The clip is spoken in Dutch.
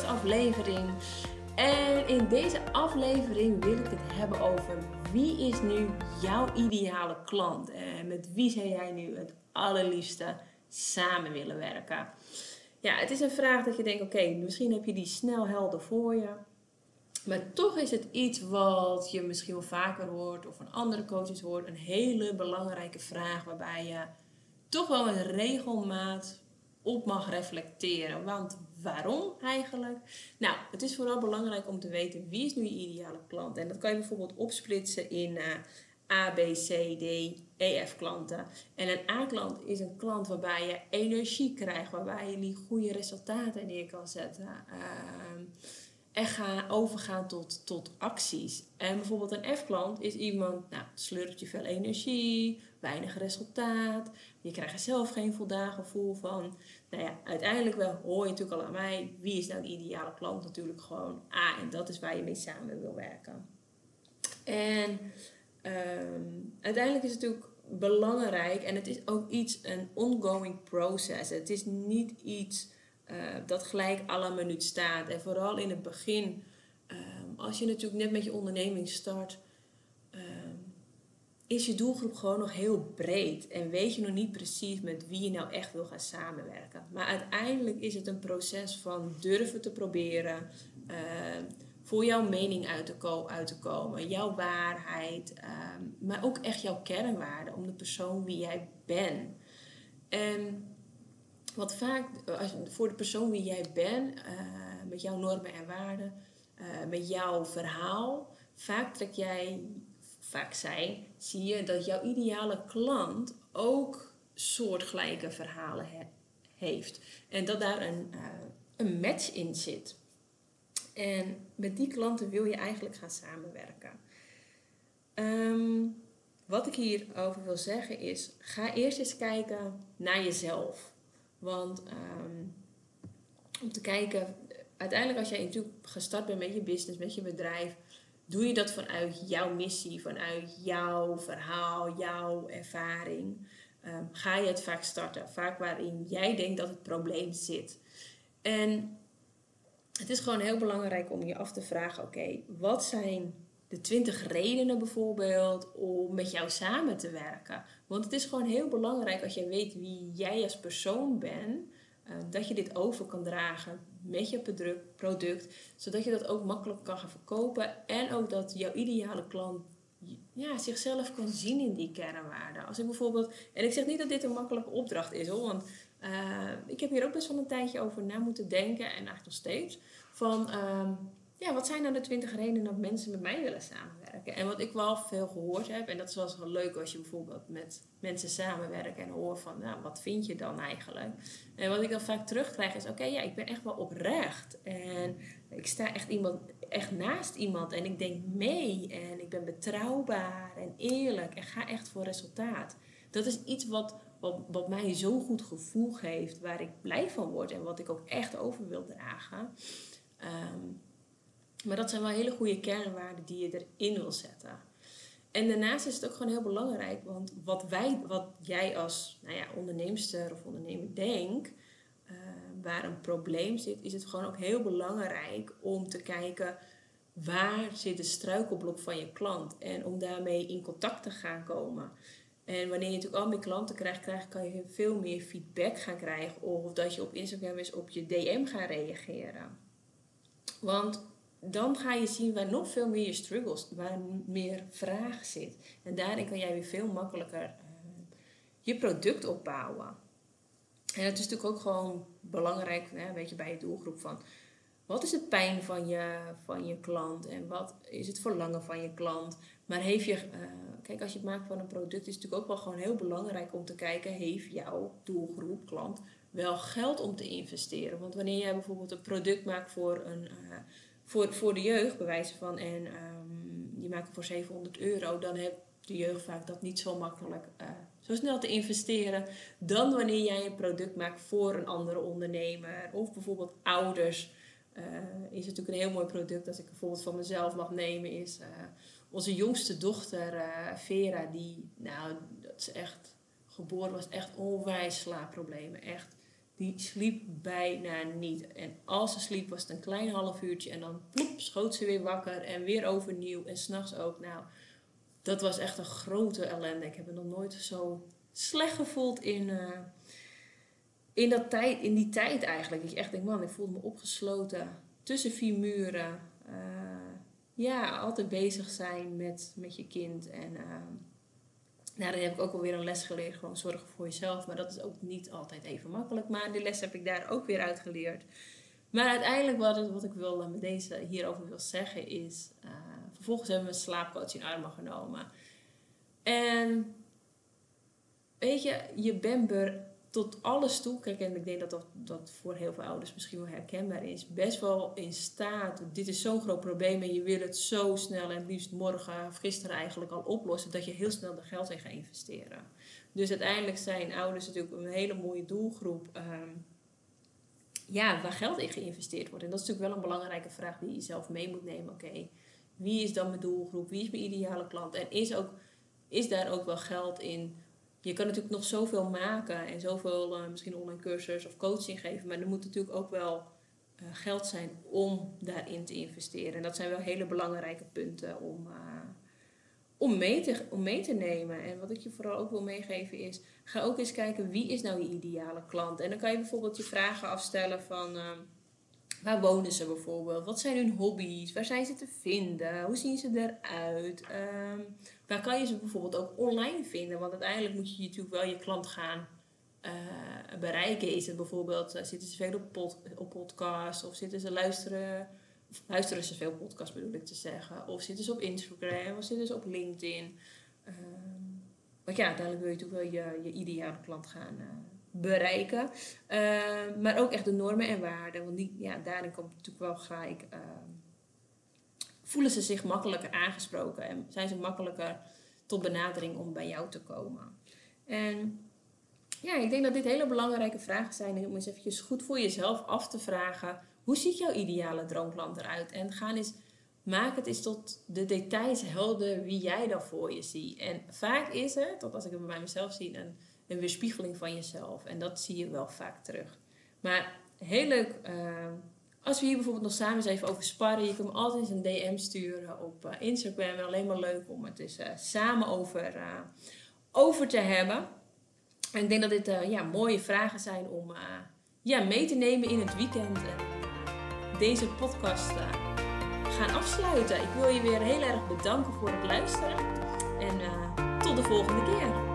de podcastaflevering. En in deze aflevering wil ik het hebben over wie is nu jouw ideale klant? En met wie zou jij nu het allerliefste samen willen werken? Ja, het is een vraag dat je denkt, oké, misschien heb je die snel helder voor je. Maar toch is het iets wat je misschien wel vaker hoort of van andere coaches hoort. Een hele belangrijke vraag waarbij je toch wel een regelmaat op mag reflecteren. Want waarom eigenlijk? Nou, het is vooral belangrijk om te weten wie is nu je ideale klant. En dat kan je bijvoorbeeld opsplitsen in uh, A, B, C, D, E, F klanten. En een A-klant is een klant waarbij je energie krijgt, waarbij je die goede resultaten neer kan zetten. Uh, en gaan overgaan tot, tot acties. En bijvoorbeeld een F-klant is iemand, nou, slurpt je veel energie, weinig resultaat. Je krijgt er zelf geen voldaan gevoel van. Nou ja, uiteindelijk wel hoor je natuurlijk al aan mij, wie is nou de ideale klant? Natuurlijk gewoon A, en dat is waar je mee samen wil werken. En um, uiteindelijk is het natuurlijk belangrijk, en het is ook iets, een ongoing process. Het is niet iets uh, dat gelijk à la minuut staat. En vooral in het begin, um, als je natuurlijk net met je onderneming start, um, is je doelgroep gewoon nog heel breed. En weet je nog niet precies met wie je nou echt wil gaan samenwerken. Maar uiteindelijk is het een proces van durven te proberen. Uh, voor jouw mening uit te, komen, jouw waarheid, maar ook echt jouw kernwaarden om de persoon wie jij bent. En wat vaak als, voor de persoon wie jij bent, uh, met jouw normen en waarden, uh, met jouw verhaal, vaak trek jij, vaak zij, zie je dat jouw ideale klant ook soortgelijke verhalen he, heeft. En dat daar een, een match in zit. En met die klanten wil je eigenlijk gaan samenwerken. Um, wat ik hierover wil zeggen is: ga eerst eens kijken naar jezelf. Want um, om te kijken, uiteindelijk als jij natuurlijk gestart bent met je business, met je bedrijf, doe je dat vanuit jouw missie, vanuit jouw verhaal, jouw ervaring. Um, ga je het vaak starten, vaak waarin jij denkt dat het probleem zit. En het is gewoon heel belangrijk om je af te vragen: oké, wat zijn de 20 redenen bijvoorbeeld om met jou samen te werken? Want het is gewoon heel belangrijk als je weet wie jij als persoon bent, uh, dat je dit over kan dragen met je product, zodat je dat ook makkelijk kan gaan verkopen en ook dat jouw ideale klant ja, zichzelf kan zien in die kernwaarden. Als ik bijvoorbeeld, en ik zeg niet dat dit een makkelijke opdracht is hoor, want uh, ik heb hier ook best wel een tijdje over na moeten denken en eigenlijk nog steeds. Van uh, ja, wat zijn nou de twintig redenen dat mensen met mij willen samenwerken? En wat ik wel veel gehoord heb, en dat is wel wel leuk als je bijvoorbeeld met mensen samenwerkt en hoort van, nou, wat vind je dan eigenlijk? En wat ik dan vaak terugkrijg is, oké, ja, ik ben echt wel oprecht. En ik sta echt, iemand, echt naast iemand en ik denk mee en ik ben betrouwbaar en eerlijk en ga echt voor resultaat. Dat is iets wat, wat, wat mij zo'n goed gevoel geeft, waar ik blij van word en wat ik ook echt over wil dragen. Um, maar dat zijn wel hele goede kernwaarden die je erin wil zetten. En daarnaast is het ook gewoon heel belangrijk, want wat, wij, wat jij als nou ja, of ondernemer denkt, uh, waar een probleem zit, is het gewoon ook heel belangrijk om te kijken waar zit de struikelblok van je klant en om daarmee in contact te gaan komen. En wanneer je natuurlijk al meer klanten krijgt, krijg, kan je veel meer feedback gaan krijgen of dat je op Instagram eens op je DM gaat reageren. Want dan ga je zien waar nog veel meer je struggles, waar meer vraag zit. En daarin kan jij weer veel makkelijker uh, je product opbouwen. En het is natuurlijk ook gewoon belangrijk, hè, weet je, bij je doelgroep van wat is het pijn van je, van je klant en wat is het verlangen van je klant. Maar heeft je, uh, kijk, als je het maakt van een product, is het natuurlijk ook wel gewoon heel belangrijk om te kijken, heeft jouw doelgroep, klant, wel geld om te investeren? Want wanneer jij bijvoorbeeld een product maakt voor een. Uh, voor, voor de jeugd, bewijzen van, en um, maakt het voor 700 euro, dan heeft de jeugd vaak dat niet zo makkelijk uh, zo snel te investeren dan wanneer jij een product maakt voor een andere ondernemer of bijvoorbeeld ouders. Uh, is natuurlijk een heel mooi product, als ik bijvoorbeeld van mezelf mag nemen, is uh, onze jongste dochter Vera, die, nou, dat is echt geboren was, echt onwijs slaapproblemen. Echt die sliep bijna niet. En als ze sliep was het een klein half uurtje en dan ploep, schoot ze weer wakker en weer overnieuw. En s'nachts ook. Nou, dat was echt een grote ellende. Ik heb me nog nooit zo slecht gevoeld in, uh, in, dat tijd, in die tijd eigenlijk. Je echt denkt, man, ik voelde me opgesloten tussen vier muren. Uh, ja, altijd bezig zijn met, met je kind. En uh, nou, dan heb ik ook alweer een les geleerd. Gewoon zorgen voor jezelf. Maar dat is ook niet altijd even makkelijk. Maar die les heb ik daar ook weer uit geleerd. Maar uiteindelijk wat, wat ik wil met deze hierover wil zeggen is... vervolgens hebben we een slaapcoach in armen genomen. En weet je, je bent tot alles toe. Kijk, en ik denk dat, dat dat voor heel veel ouders misschien wel herkenbaar is. Best wel in staat. Dit is zo'n groot probleem en je wil het zo snel en liefst morgen of gisteren eigenlijk al oplossen. Dat je heel snel er geld in gaat investeren. Dus uiteindelijk zijn ouders natuurlijk een hele mooie doelgroep. Ehm, ja, waar geld in geïnvesteerd wordt. En dat is natuurlijk wel een belangrijke vraag die je zelf mee moet nemen. Oké, wie is dan mijn doelgroep? Wie is mijn ideale klant? En is, ook, is daar ook wel geld in je kan natuurlijk nog zoveel maken en zoveel uh, misschien online cursus of coaching geven, maar er moet natuurlijk ook wel uh, geld zijn om daarin te investeren. En dat zijn wel hele belangrijke punten om, uh, om, mee te, om mee te nemen. En wat ik je vooral ook wil meegeven is, ga ook eens kijken wie is nou je ideale klant. En dan kan je bijvoorbeeld je vragen afstellen van Waar wonen ze bijvoorbeeld? Wat zijn hun hobby's? Waar zijn ze te vinden? Hoe zien ze eruit? Um, waar kan je ze bijvoorbeeld ook online vinden? Want uiteindelijk moet je natuurlijk wel je klant gaan uh, bereiken. Is het bijvoorbeeld, uh, zitten ze veel op, pod, op podcast? Of zitten ze luisteren, of luisteren ze veel podcast bedoel ik te zeggen? Of zitten ze op Instagram? Of zitten ze op LinkedIn? Um, want ja, uiteindelijk wil je natuurlijk wel je, je ideale klant gaan uh, bereiken. Uh, maar ook echt de normen en waarden. Want die, ja, daarin komt natuurlijk wel gelijk. Uh, voelen ze zich makkelijker aangesproken en zijn ze makkelijker tot benadering om bij jou te komen. En ja, ik denk dat dit hele belangrijke vragen zijn om eens eventjes goed voor jezelf af te vragen. Hoe ziet jouw ideale droomklant eruit? En ga eens, maak het eens tot de details helder wie jij dan voor je ziet. En vaak is het, tot als ik het bij mezelf zie, een een weerspiegeling van jezelf. En dat zie je wel vaak terug. Maar heel leuk, uh, als we hier bijvoorbeeld nog samen eens even over sparren. Je kunt me altijd eens een DM sturen op uh, Instagram. Alleen maar leuk om het eens uh, samen over, over te hebben. En ik denk dat dit ja, mooie vragen zijn om ja, mee te nemen in het weekend. En deze podcast gaan afsluiten. Ik wil je weer heel erg bedanken voor het luisteren. En tot de volgende keer.